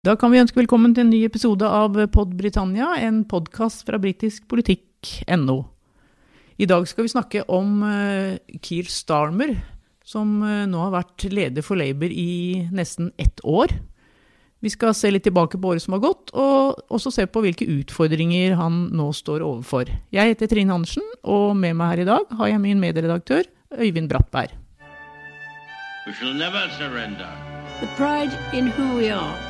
Da kan vi ønske velkommen til en ny episode av Pod Britannia, en podkast fra britiskpolitikk.no. I dag skal vi snakke om uh, Keir Starmer, som uh, nå har vært leder for Labour i nesten ett år. Vi skal se litt tilbake på året som har gått, og også se på hvilke utfordringer han nå står overfor. Jeg heter Trine Andersen, og med meg her i dag har jeg min medredaktør Øyvind Brattberg. We shall never surrender. The pride in who we are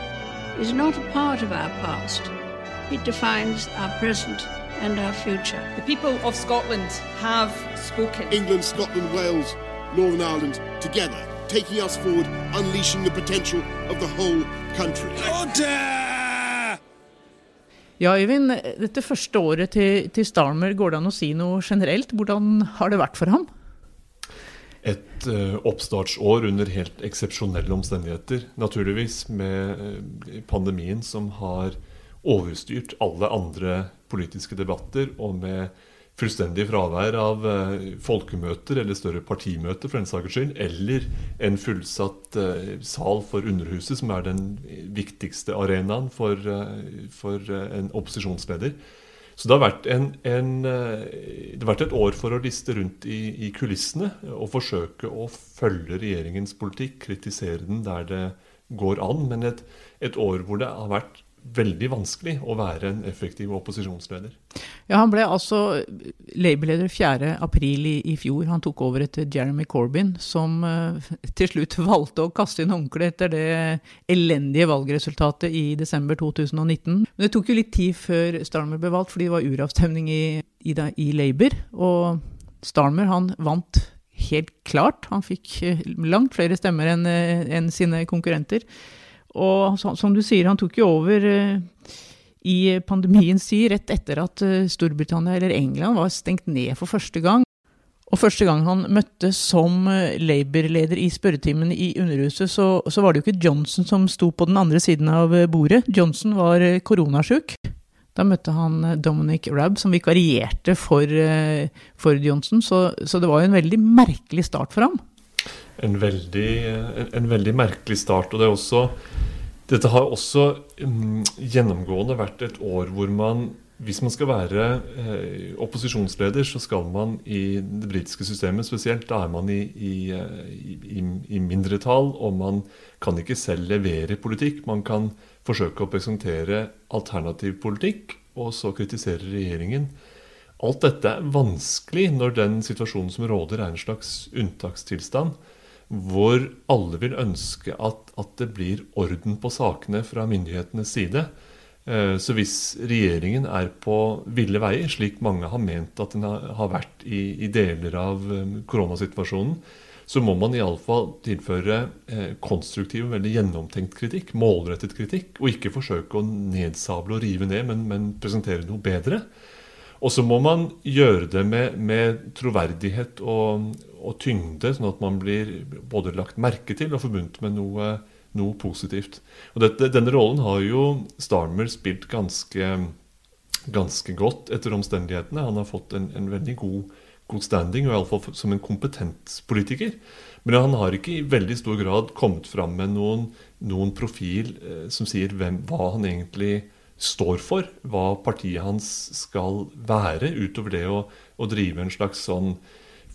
is not a part of our past. It defines our present and our future. The people of Scotland have spoken. England, Scotland, Wales, Northern Ireland together, taking us forward, unleashing the potential of the whole country. Ja, Øyvind, dette første året til, til Starmer, går det an å si noe generelt? Hvordan har det vært for ham? Et uh, oppstartsår under helt eksepsjonelle omstendigheter. Naturligvis med uh, pandemien som har overstyrt alle andre politiske debatter, og med fullstendig fravær av uh, folkemøter eller større partimøter for den saks skyld, eller en fullsatt sal for Underhuset, som er den viktigste arenaen for, for en opposisjonsleder. Så det har en, en, eh, det har vært et år for å liste rundt i, i, kulissene og forsøke å følge regjeringens politikk, kritisere den der det går an. Men et, et år hvor det har vært veldig vanskelig å være en effektiv opposisjonsleder. Ja, Han ble altså Labour-leder 4.4 i, i fjor. Han tok over etter Jeremy Corbyn, som uh, til slutt valgte å kaste inn håndkleet etter det elendige valgresultatet i desember 2019. Men det tok jo litt tid før Starmer ble valgt, fordi det var uravstemning i, i, i Labour. Og Starmer han vant helt klart. Han fikk eh, langt flere stemmer enn uh, en sine konkurrenter. Og som du sier, han tok jo over uh, i pandemiens tid, rett etter at uh, Storbritannia eller England var stengt ned for første gang. Og første gang han møtte som uh, Labour-leder i spørretimen i Underhuset, så, så, var det jo ikke Johnson som sto på den andre siden av bordet. Johnson var koronasjuk. Da møtte han Dominic Rabb, som vikarierte for, for Johnson. Så, så det var jo en veldig merkelig start for ham en veldig, en, en veldig merkelig start. Og det er også Dette har også um, gjennomgående vært et år hvor man hvis man skal være eh, opposisjonsleder, så skal man i det britiske systemet spesielt, da er man i, i, i, i, mindretall, og man kan ikke selv levere politikk. Man kan forsøke å presentere alternativ politikk, og så kritisere regjeringen. Alt dette er vanskelig når den situasjonen som råder, er en slags unntakstilstand hvor alle vil ønske at, at, det blir orden på sakene fra myndighetenes side. Eh, så hvis regjeringen er på ville veier, slik mange har ment at den har vært i, i deler av eh, koronasituasjonen, så må man iallfall tilføre eh, konstruktiv og veldig gjennomtenkt kritikk, målrettet kritikk, og ikke forsøke å nedsable og rive ned, men, men presentere noe bedre. Og så må man gjøre det med, med troverdighet og, og, tyngde, sånn at man blir både lagt merke til og forbundet med noe, noe positivt. Og dette, Denne rollen har jo Starmer spilt ganske, ganske godt etter omstendighetene. Han har fått en, en veldig god, god standing, og iallfall som en kompetent politiker. Men han har ikke i veldig stor grad kommet fram med noen, noen profil eh, som sier hvem, hva han egentlig står for, hva partiet hans skal være, utover det å, å drive en slags sånn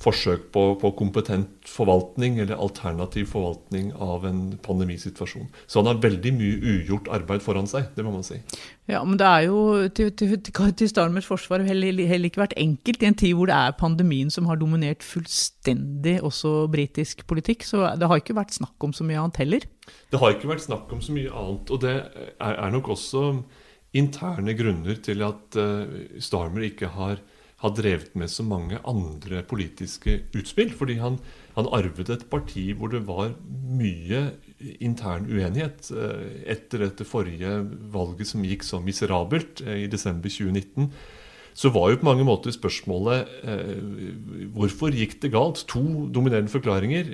forsøk på, på, kompetent forvaltning eller alternativ forvaltning av en pandemisituasjon. Så han har veldig mye ugjort arbeid foran seg, det må man si. Ja, men det er jo til, til, til Starmers forsvar heller, heller, ikke vært enkelt i en tid hvor det er pandemien som har dominert fullstendig også britisk politikk. Så det har ikke vært snakk om så mye annet heller. Det har ikke vært snakk om så mye annet, og det er, er nok også interne grunner til at uh, Starmer ikke har, har, drevet med så mange andre politiske utspill. Fordi han, han, arvet et parti hvor det var mye intern uenighet. Uh, etter dette forrige valget som gikk så miserabelt uh, i desember 2019, så var jo på mange måter spørsmålet hvorfor gikk det galt? To dominerende forklaringer.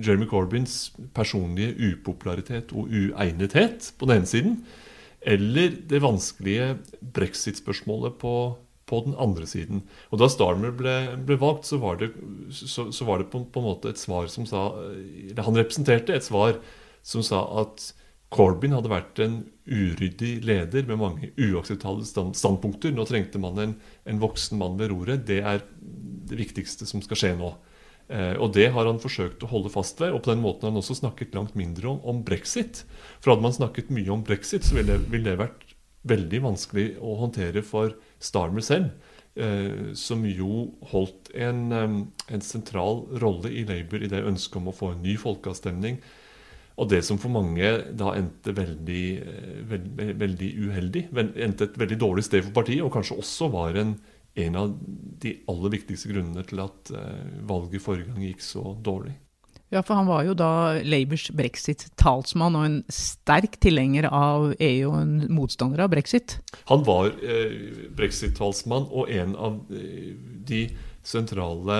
Jeremy Corbyns personlige upopularitet og uegnethet på den ene siden eller det vanskelige brexit-spørsmålet på, på, den andre siden. Og Da Starmer ble, ble valgt, så var det, så, så var det på, på, en måte et svar som sa eller Han representerte et svar som sa at Corbyn hadde vært en uryddig leder med mange uakseptable stand standpunkter. Nå trengte man en, en, voksen mann ved roret. Det er det viktigste som skal skje nå. Eh, og det har han forsøkt å holde fast ved. Og på den måten har han også snakket langt mindre om, om brexit. For hadde man snakket mye om brexit, så ville ville det vært veldig vanskelig å håndtere for Starmer selv. Eh, som jo holdt en, eh, en sentral rolle i Labour i det ønsket om å få en ny folkeavstemning og det som for mange da endte veldig, eh, veldig, veldig uheldig, endte et veldig dårlig sted for partiet, og kanskje også var en, en av de aller viktigste grunnene til at valget valget forrige gang gikk så dårlig. Ja, for han var jo da Labours brexit-talsmann og en sterk tilhenger av EU og en motstander av brexit. Han var eh, brexit-talsmann og en av eh, de sentrale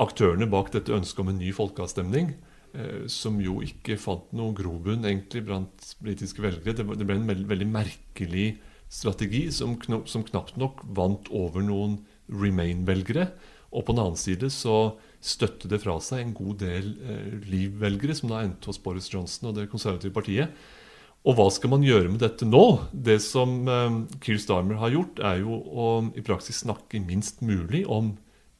aktørene bak dette ønsket om en ny folkeavstemning. Eh, som jo ikke fant noen grobunn egentlig blant britiske velgere. Det, ble en veldig, veldig merkelig strategi som, som, knapt nok vant over noen Remain-velgere. Og på den annen side så støtte det fra seg en god del eh, Leave-velgere, som da endte hos Boris Johnson og det konservative partiet. Og hva skal man gjøre med dette nå? Det som eh, Keir Starmer har gjort, er jo å i praksis snakke minst mulig om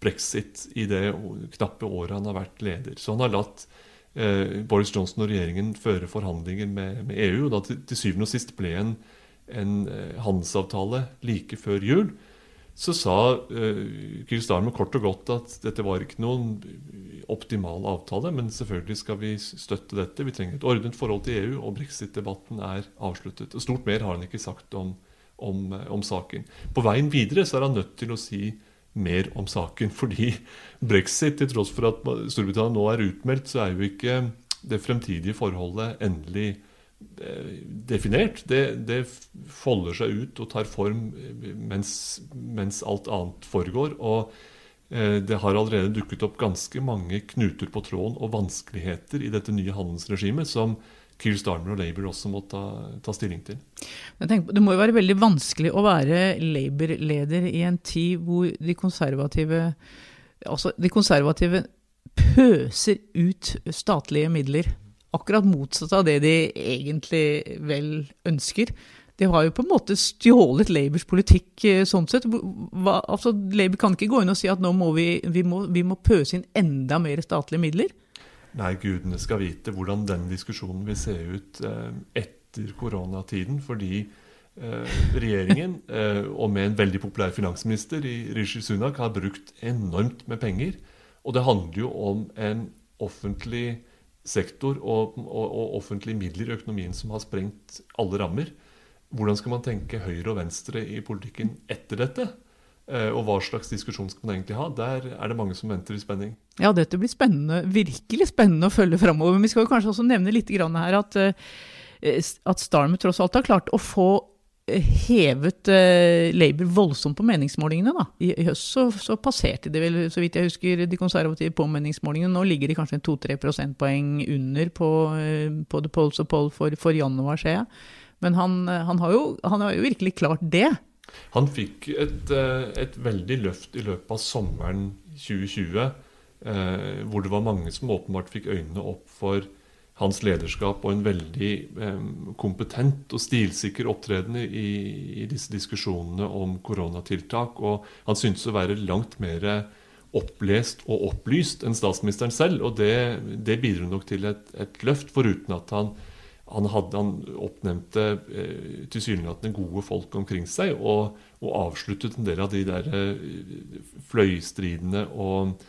brexit i det knappe året han har vært leder. Så han har latt eh, Boris Johnson og regjeringen føre forhandlinger med, med EU. og da til, til, syvende og sist ble en, en eh, handelsavtale like før jul. Så sa eh, Keir Starmer kort og godt at dette var ikke noen optimal avtale, men selvfølgelig skal vi støtte dette. Vi trenger et ordnet forhold til EU, og brexit-debatten er avsluttet. Og Stort mer har han ikke sagt om, om, eh, om saken. På veien videre så er han nødt til å si mer om saken. Fordi brexit, til tross for at Storbritannia nå er utmeldt, så er jo ikke det fremtidige forholdet endelig eh, definert. Det, det, folder seg ut og tar form eh, mens, mens alt annet foregår. Og eh, det har allerede dukket opp ganske mange knuter på tråden og vanskeligheter i dette nye handelsregimet som Keir Starmer og Labour også må ta, ta stilling til. Tenker, det må jo være veldig vanskelig å være Labour-leder i en tid hvor de konservative, altså de konservative pøser ut statlige midler. Akkurat motsatt av det de egentlig vel ønsker. De har jo på en måte stjålet Labours politikk eh, sånn sett. Hva, altså, Labour kan ikke gå inn og si at nå må vi, vi, må, vi må pøse inn enda mer statlige midler. Nei, gudene skal vite hvordan den diskusjonen vil se ut eh, etter koronatiden. Fordi eh, regjeringen, eh, og med en veldig populær finansminister i Rishi Sunak, har brukt enormt med penger. Og det handler jo om en offentlig sektor og, og, og offentlige midler i økonomien som har sprengt alle rammer. Hvordan skal man tenke høyre og venstre i politikken etter dette? Eh, og hva slags diskusjon skal man egentlig ha? Der er det mange som venter i spenning. Ja, dette blir spennende, virkelig spennende å følge framover. Men vi skal kanskje også nevne litt her at, eh, at Starmer tross alt har klart å få eh, hevet Labour voldsomt på meningsmålingene. da. I, i høst så, så, passerte de vel, så vidt jeg husker, de konservative på meningsmålingene. Nå ligger de kanskje 2-3 prosentpoeng under på, på The Polls of Poll for, for januar, ser jeg. Men han, han, har jo, han har jo virkelig klart det. Han fikk et, eh, et, veldig løft i løpet av sommeren 2020, eh, hvor det var mange som åpenbart fikk øynene opp for hans lederskap og en veldig kompetent og stilsikker opptreden i, i, disse diskusjonene om koronatiltak. Og han syntes å være langt mer opplest og opplyst enn statsministeren selv. Og det, det bidro nok til et, et løft, foruten at han han, hadde, han oppnevnte eh, tilsynelatende gode folk omkring seg og, og, avsluttet en del av de der eh, fløystridene og,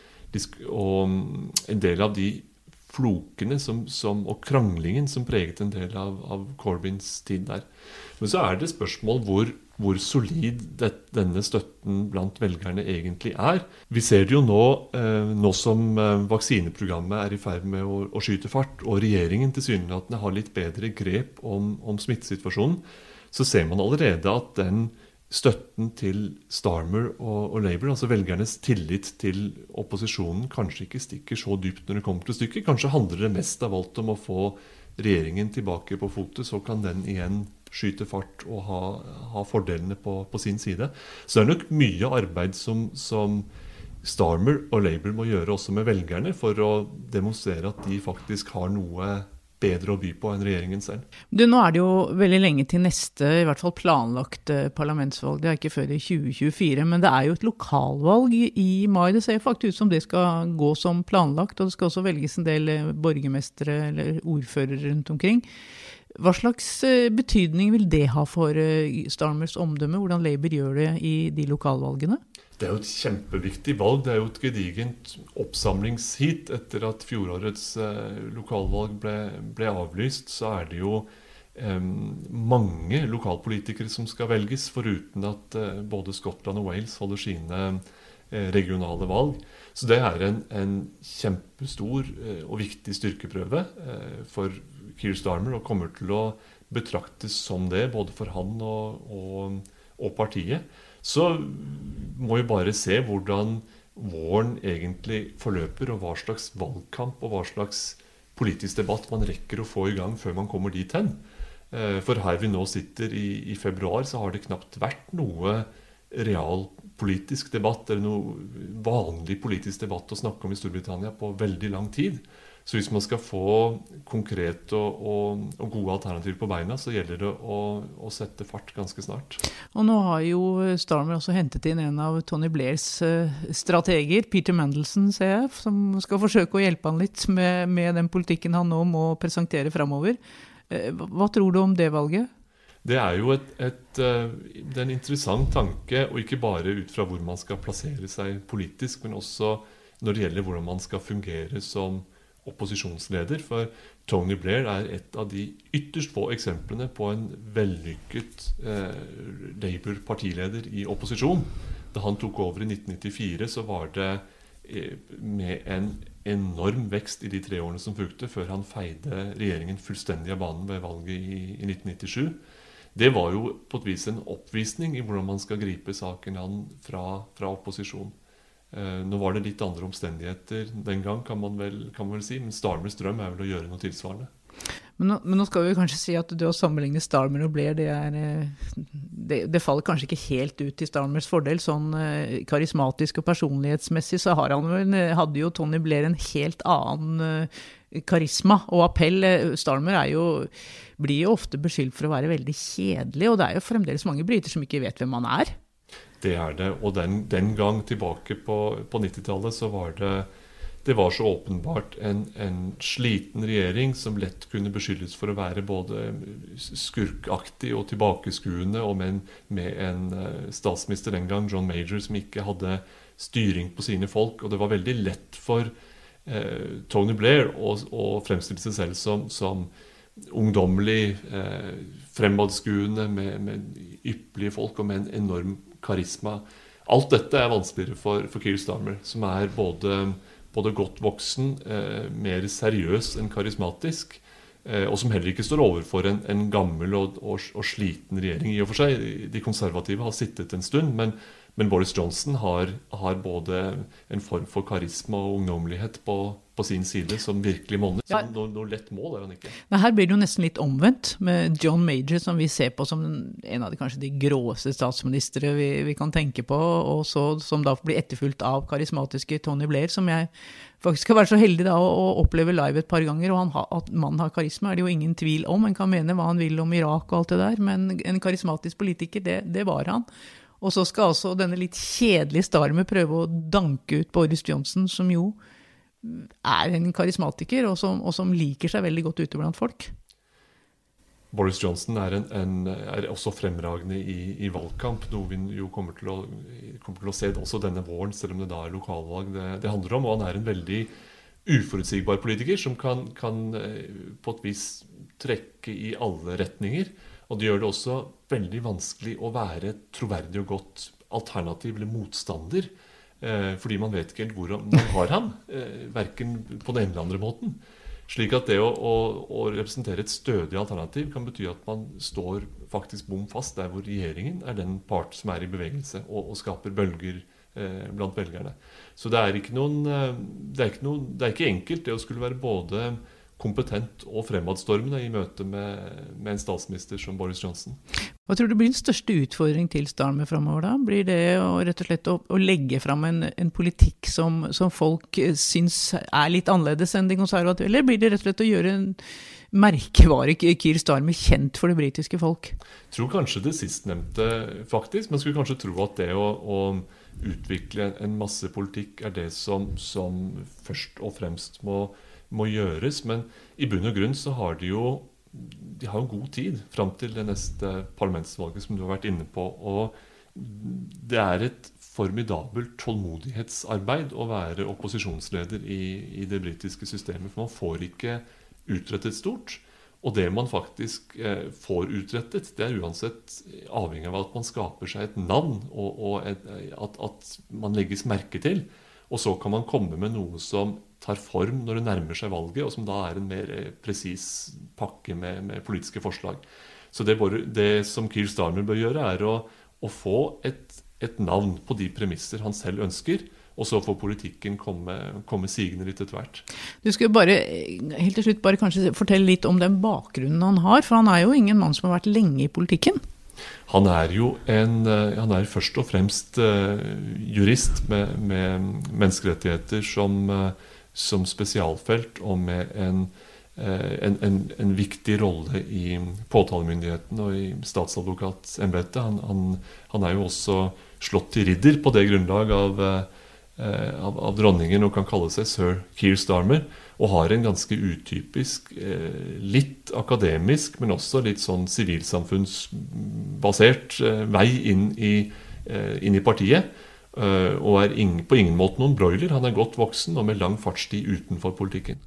og, en del av de flokene som, som, og kranglingen som preget en del av, av Corbyns tid der. Men så er det spørsmål hvor hvor solid det, denne støtten blant velgerne egentlig er. Vi ser det jo nå, eh, nå som eh, vaksineprogrammet er i ferd med å, å skyte fart, og regjeringen tilsynelatende har litt bedre grep om, om, smittesituasjonen, så ser man allerede at den støtten til Starmer og, og, Labour, altså velgernes tillit til opposisjonen, kanskje ikke stikker så dypt når det kommer til stykket. Kanskje handler det mest av alt om å få regjeringen tilbake på fotet, så kan den igjen skyte fart og ha, ha fordelene på, på, sin side. Så det er nok mye arbeid som, som Starmer og Labour må gjøre også med velgerne, for å demonstrere at de faktisk har noe bedre å by på enn regjeringen selv. Du, nå er det jo veldig lenge til neste, i hvert fall planlagt eh, parlamentsvalg. Det er ikke før i 2024. Men det er jo et lokalvalg i mai. Det ser faktisk ut som det skal gå som planlagt. Og det skal også velges en del eh, borgermestere eller ordførere rundt omkring. Hva slags eh, betydning vil det ha for Starmers omdømme, hvordan Labour gjør det i de lokalvalgene? Det er jo et kjempeviktig valg. Det er jo et gedigent oppsamlingsheat. Etter at fjorårets eh, lokalvalg ble, ble, avlyst, så er det jo eh, mange lokalpolitikere som skal velges, foruten at eh, både Skottland og Wales holder sine eh, regionale valg. Så det er en, en kjempestor eh, og viktig styrkeprøve eh, for Keir Starmer, og kommer til å betraktes som det, både for han og, og, og partiet så må vi bare se hvordan våren egentlig forløper, og hva slags valgkamp og hva slags politisk debatt man rekker å få i gang før man kommer dit hen. Eh, for her vi nå sitter i, i februar, så har det knapt vært noe realpolitisk debatt eller noe vanlig politisk debatt å snakke om i Storbritannia på veldig lang tid. Så hvis man skal få konkrete og, og, og, gode alternativer på beina, så gjelder det å, å, sette fart ganske snart. Og nå har jo Starmer også hentet inn en av Tony Blairs eh, strateger, Peter Mandelson, ser jeg, som skal forsøke å hjelpe han litt med, med den politikken han nå må presentere framover. Eh, hva tror du om det valget? Det er jo et, et, eh, det er en interessant tanke, og ikke bare ut fra hvor man skal plassere seg politisk, men også når det gjelder hvordan man skal fungere som opposisjonsleder. For Tony Blair er et av de ytterst få eksemplene på en vellykket eh, Labour-partileder i opposisjon. Da han tok over i 1994, så var det eh, med en enorm vekst i de tre årene som fulgte, før han feide regjeringen fullstendig av banen ved valget i, i 1997. Det var jo på et vis en oppvisning i hvordan man skal gripe saken an fra, fra opposisjon. Eh, nå var det litt andre omstendigheter den gang, kan man vel, kan man vel si. Men Starmers drøm er vel å gjøre noe tilsvarende. Men nå, men nå, skal vi kanskje si at det å sammenligne Starmer og Blair, det, er, eh, det, det, faller kanskje ikke helt ut til Starmers fordel. Sånn eh, karismatisk og personlighetsmessig så han hadde jo Tony Blair en helt annen karisma og appell. Starmer er jo, blir jo ofte beskyldt for å være veldig kjedelig, og det er jo fremdeles mange briter som ikke vet hvem han er. Det er det. Og den, den gang tilbake på, på 90-tallet så var det det var så åpenbart en, en, sliten regjering som lett kunne beskyldes for å være både skurkaktig og tilbakeskuende, og med en, med en eh, statsminister den gang, John Major, som ikke hadde styring på sine folk. Og det var veldig lett for eh, Tony Blair å, å, fremstille seg selv som, som ungdommelig, eh, fremadskuende, med, med ypperlige folk og med en enorm karisma. Alt dette er vanskeligere for, for Keir Starmer, som er både, både godt voksen, eh, mer seriøs enn karismatisk. Eh, og som heller ikke står overfor en, en gammel og, og, og, sliten regjering. i og for seg. De konservative har sittet en stund, men, men Boris Johnson har, har, både en form for karisma og ungdommelighet på, på sin side som virkelig monner. Ja. Noe, noe, lett mål er han ikke. Men her blir det jo nesten litt omvendt, med John Major, som vi ser på som en av de kanskje de gråeste statsministre vi, vi kan tenke på, og så, som da blir etterfulgt av karismatiske Tony Blair, som jeg faktisk har vært så heldig da å, å oppleve live et par ganger. Og ha, at mannen har karisma, er det jo ingen tvil om. En kan mene hva han vil om Irak og alt det der, men en karismatisk politiker, det, det var han. Og så skal altså denne litt kjedelige Starmer prøve å danke ut Boris Johnson, som jo er en karismatiker, og som, og som, liker seg veldig godt ute blant folk. Boris Johnson er, en, en, er også fremragende i, i, valgkamp, noe vi jo kommer til, å, kommer til, å, se også denne våren, selv om det da er lokalvalg det, det, handler om. Og han er en veldig uforutsigbar politiker som kan, kan eh, på et vis trekke i alle retninger. Og det gjør det også veldig vanskelig å være troverdig og godt alternativ eller motstander fordi man vet ikke helt hvor man har ham. Eh, verken på den ene eller andre måten. Slik at det å, å, å, representere et stødig alternativ kan bety at man står faktisk bom fast der hvor regjeringen er den part som er i bevegelse og, og skaper bølger eh, blant velgerne. Så det er noen eh, det er noen, det er ikke enkelt det å skulle være både kompetent og fremadstormende i møte med, med, en statsminister som Boris Johnson. Hva tror du blir den største utfordring til Starmer framover? da? Blir det å, rett og slett å, å legge fram en, en politikk som, som, folk syns er litt annerledes enn de konservative, eller blir det rett og slett å gjøre en, merkevare Keir Starmer kjent for det britiske folk? Jeg tror kanskje det sistnevnte, faktisk. Man skulle kanskje tro at det å, å utvikle en masse politikk er det som, som først og fremst må, må, gjøres. Men i bunn og grunn så har de jo de har jo god tid fram til det neste parlamentsvalget, som du har vært inne på. og det er et formidabelt tålmodighetsarbeid å være opposisjonsleder i, i, det britiske systemet. For man får ikke utrettet stort. Og det man faktisk eh, får utrettet, det er uansett avhengig av at man skaper seg et navn, og, og et, at, at, man legges merke til. Og så kan man komme med noe som tar form når det nærmer seg valget, og som da er en mer eh, presis pakke med, med, politiske forslag. Så det, det som Keir Starmer bør gjøre, er å, å få et et navn på de premisser han selv ønsker. Og så får politikken komme, komme sigende litt etter hvert. Du skulle bare helt til slutt bare kanskje fortelle litt om den bakgrunnen han har. For han er jo ingen mann som har vært lenge i politikken. Han er jo en, eh, han er først og fremst uh, jurist med, med menneskerettigheter som, som, spesialfelt, og med en, uh, en, en, en viktig rolle i påtalemyndigheten og i statsadvokatembetet. Han, han, han er jo også slått til ridder på det grunnlag av, eh, av, av, dronningen og kan kalle seg sir Keir Starmer. Og har en ganske utypisk, eh, litt akademisk, men også litt sånn sivilsamfunnsbasert eh, vei inn i, inn i partiet. Og er på ingen måte noen broiler. Han er godt voksen og med lang fartstid utenfor politikken.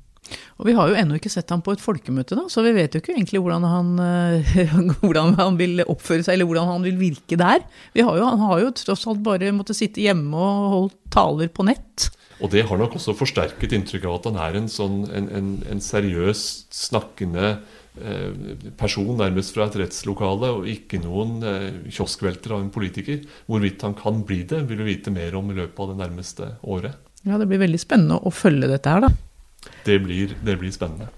Og vi har jo ennå ikke sett ham på et folkemøte, da, så vi vet jo ikke egentlig hvordan han, eh, hvordan han, vil oppføre seg, eller hvordan han vil virke der. Jo, han har jo tross alt bare måttet sitte hjemme og holdt taler på nett. Og det har nok også forsterket inntrykk av at han er en, sånn, en, en, en seriøs, snakkende eh, person nærmest fra et rettslokale, og ikke noen eh, kioskvelter av en politiker. Hvorvidt han kan bli det, vil vi vite mer om i løpet av det nærmeste året. Ja, Det blir veldig spennende å følge dette her, da. Det blir, det blir, spennende.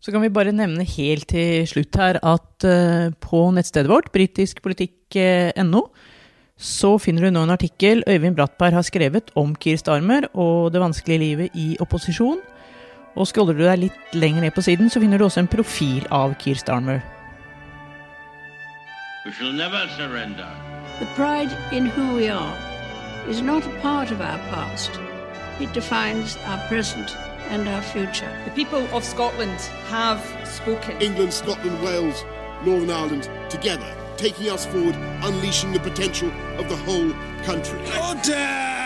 Så kan vi bare nevne helt til slutt her at uh, på nettstedet vårt, britiskpolitikk.no, så finner du nå en artikkel Øyvind Brattberg har skrevet om Keir Armer og det vanskelige livet i opposisjon. Og scroller du deg litt lenger ned på siden, så finner du også en profil av Keir Starmer. We shall never surrender. The pride in who we are is not a part of our past. It defines our present and our future. The people of Scotland have spoken. England, Scotland, Wales, Northern Ireland, together, taking us forward, unleashing the potential of the whole country. Order!